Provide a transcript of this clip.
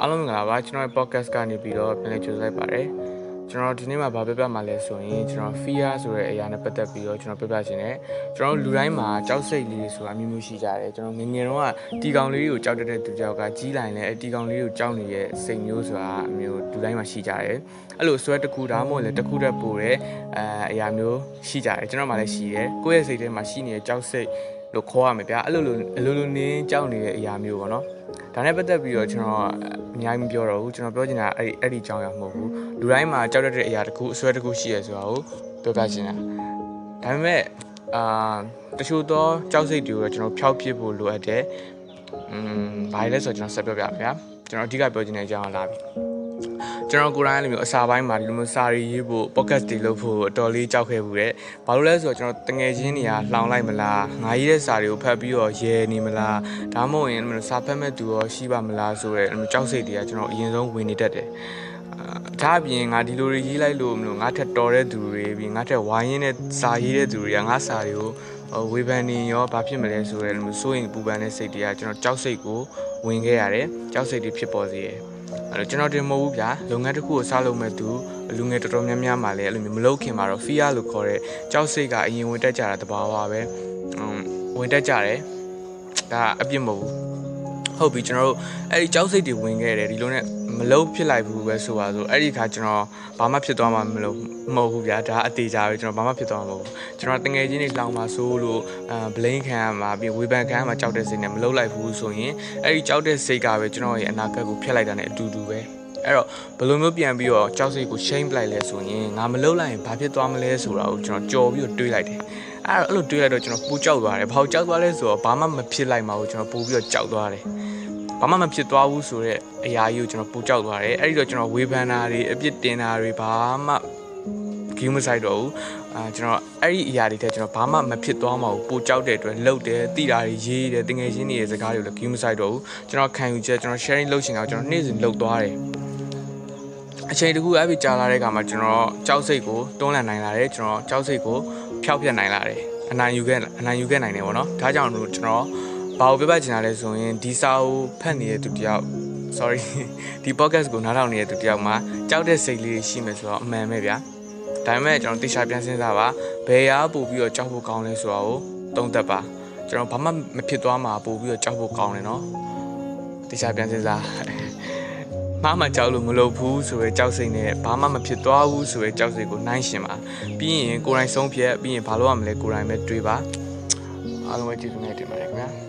အားလုံးမင်္ဂလာပါကျွန်တော်ရဲ့ podcast ကနေပြီးတော့ပြန်လည်ကြိုဆိုလိုက်ပါတယ်ကျွန်တော်ဒီနေ့မှာဗာပြပြမှာလဲဆိုရင်ကျွန်တော် fear ဆိုတဲ့အရာနဲ့ပတ်သက်ပြီးတော့ကျွန်တော်ပြပြချင်တယ်ကျွန်တော်လူတိုင်းမှာကြောက်စိတ်လေးဆိုတာမျိုးမျိုးရှိကြတယ်ကျွန်တော်ငယ်ငယ်တုန်းကတီကောင်လေးတွေကိုကြောက်တတ်တဲ့သူကြောက်ကကြီးလိုက်လဲအတီကောင်လေးကိုကြောက်နေတဲ့စိတ်မျိုးဆိုတာအမျိုးလူတိုင်းမှာရှိကြတယ်အဲ့လိုဆွဲတစ်ခုဒါမှမဟုတ်လည်းတစ်ခုတည်းပို့တဲ့အဲအရာမျိုးရှိကြတယ်ကျွန်တော်မှလည်းရှိတယ်ကိုယ့်ရဲ့စိတ်ထဲမှာရှိနေတဲ့ကြောက်စိတ်လို့ခေါ်ရမယ်ဗျာအဲ့လိုလိုအလိုလိုနင်းကြောက်နေတဲ့အရာမျိုးပေါ့နော် ဒါနဲ့ပတ်သက်ပြီးတော့ကျွန်တော်အများကြီးမပြောတော့ဘူးကျွန်တော်ပြောချင်တာအဲ့ဒီအဲ့ဒီအကြောင်းအရာမဟုတ်ဘူးလူတိုင်းမှာကြောက်တတ်တဲ့အရာတစ်ခုအစွဲတစ်ခုရှိရဆိုတာကိုပြောပြချင်တာဒါပေမဲ့အာတချို့သောကြောက်စိတ်တွေကိုတော့ကျွန်တော်ဖျောက်ပစ်ဖို့လိုအပ်တယ်อืมဘာလဲဆိုတော့ကျွန်တော်ဆက်ပြောပြပါဗျာကျွန်တော်အဓိကပြောချင်တဲ့အကြောင်းအရာလာပြီ ကျွန်တော်ကိုယ်တိုင်လည်းမျိုးအစာပိုင်းမှာဒီလိုမျိုးစာရီရေးဖို့ podcast တွေလုပ်ဖို့အတော်လေးကြောက်ခဲ့ဘူးတဲ့။ဘာလို့လဲဆိုတော့ကျွန်တော်တငယ်ချင်းတွေကလောင်လိုက်မလား။ငါရေးတဲ့စာတွေကိုဖတ်ပြီးတော့ရဲနေမလား။ဒါမှမဟုတ်ရင်စာဖတ်မဲ့သူရောရှိပါမလားဆိုတဲ့ကြောက်စိတ်တွေကကျွန်တော်အရင်ဆုံးဝင်နေတတ်တယ်။အာဒါအပြင်ငါဒီလိုတွေရေးလိုက်လို့မလို့ငါထက်တော်တဲ့သူတွေပြီးငါထက်ဝိုင်းရင်းတဲ့စာရေးတဲ့သူတွေကငါစာတွေကိုဝေဖန်နေရောဘာဖြစ်မလဲဆိုတဲ့စိုးရင်ပူပန်တဲ့စိတ်တွေကကျွန်တော်ကြောက်စိတ်ကိုဝင်ခဲ့ရတယ်။ကြောက်စိတ်တွေဖြစ်ပေါ်စေတယ်။ အဲ့တော့ကျွန်တော်တင်မဟုတ်ဘူးဗျာလုပ်ငန်းတစ်ခုကိုစလုပ်မဲ့သူလူငယ်တော်တော်များများမှလည်းအဲ့လိုမျိုးမလုပ်ခင်မှာတော့ fear လို့ခေါ်တဲ့ကြောက်စိတ်ကအရင်ဝင်တက်ကြတာတဘာဝပဲอืมဝင်တက်ကြတယ်ဒါအပြစ်မဟုတ်ဘူး ဟုတ်ပြီကျွန်တော်တို့အဲ့ဒီကြောက်စိတ်တွေဝင်ခဲ့တယ်ဒီလိုနဲ့မလုပ်ဖြစ်လိုက်ဘူးပဲဆိုပါဆိုအဲ့ဒီခါကျွန်တော်ဘာမှဖြစ်သွားမှာမလို့မဟုတ်ဘူးဗျာဒါအသေးကြပဲကျွန်တော်ဘာမှဖြစ်သွားမှာမဟုတ်ဘူးကျွန်တော်တငယ်ချင်းတွေလောင်မှာဆိုလို့အာ blame ခံရမှာပြီးဝေဖန်ခံရမှာကြောက်တဲ့စိတ်နဲ့မလုပ်လိုက်ဘူးဆိုရင်အဲ့ဒီကြောက်တဲ့စိတ်ကပဲကျွန်တော်ရဲ့အနာဂတ်ကိုဖျက်လိုက်တာ ਨੇ အတူတူပဲ အဲ့တော့ဘယ်လိုမျိုးပြန်ပြီးတော့ကြောက်စိတ်ကို shame ပလိုက်လဲဆိုရင်ငါမလုပ်လိုက်ရင်ဘာဖြစ်သွားမလဲဆိုတာကိုကျွန်တော်ကြော်ပြီးတော့တွေးလိုက်တယ်အဲ့တော့အဲ့လိုတွေးလိုက်တော့ကျွန်တော်ပူကြောက်သွားတယ်ဘာလို့ကြောက်သွားလဲဆိုတော့ဘာမှမဖြစ်လိုက်မှာကိုကျွန်တော်ပူပြီးတော့ကြောက်သွားတယ်ဘာမှမဖြစ်သွားဘူးဆိုတော့အရာကြီးကိုကျွန်တော်ပူကြောက်သွားတယ်အဲ့ဒီတော့ကျွန်တော်ဝေဖန်တာတွေအပြစ်တင်တာတွေဘာမှဂိမ်းမဆိုင်တော့ဘူးအာကျွန်တော်အဲ့ဒီအရာတွေတဲ့ကျွန်တော်ဘာမှမဖြစ်သွားမှာဘူးပူကြောက်တဲ့အတွက်လှုပ်တယ်တိတာတွေရေးတယ်တငယ်ချင်းတွေရဲ့စကားတွေကိုလည်းဂိမ်းမဆိုင်တော့ဘူးကျွန်တော်ခံယူချက်ကျွန်တော် sharing လုပ်ချင်တာကိုကျွန်တော်နေ့စဉ်လုပ်သွားတယ် အချိန်တခုအဲ့ဒီကြာလာတဲ့အခါမှာကျွန်တော်ကြောက်စိတ်ကိုတွန်းလှန်နိုင်လာတယ်ကျွန်တော်ကြောက်စိတ်ကိုဖျောက်ပြတ်နိုင်လာတယ်အနိုင်ယူခဲ့အနိုင်ယူခဲ့နိုင်တယ်ပေါ့နော်ဒါကြောင့်လို့ကျွန်တော်ဘာကိုပြပချင်တာလဲဆိုရင်ဒီစာကိုဖတ်နေတဲ့သူတယောက် sorry ဒီ podcast ကိုနားထောင်နေတဲ့သူတယောက်မှာကြောက်တဲ့စိတ်လေးရှိမယ်ဆိုတော့အမှန်ပဲဗျာဒါပေမဲ့ကျွန်တော်တိကျပြန်စဉ်းစားပါဘယ်ရာပို့ပြီးတော့ကြောက်ဖို့ကောင်းလဲဆိုတာကိုသုံးသပ်ပါကျွန်တော်ဘာမှမဖြစ်သွားမှာပို့ပြီးတော့ကြောက်ဖို့ကောင်းတယ်နော်တိကျပြန်စဉ်းစား မမကြောက်လို့မလုပ်ဘူးဆိုရဲကြောက်စိတ်နဲ့ဘာမှမဖြစ်သွားဘူးဆိုရဲကြောက်စိတ်ကိုနှိုင်းရှင်ပါပြီးရင်ကိုယ်တိုင်ဆုံးဖြတ်ပြီးရင်ဘာလို့ရမလဲကိုယ်တိုင်ပဲတွေးပါအားလုံးပဲကျေးဇူးနဲ့တင်ပါတယ်ခင်ဗျာ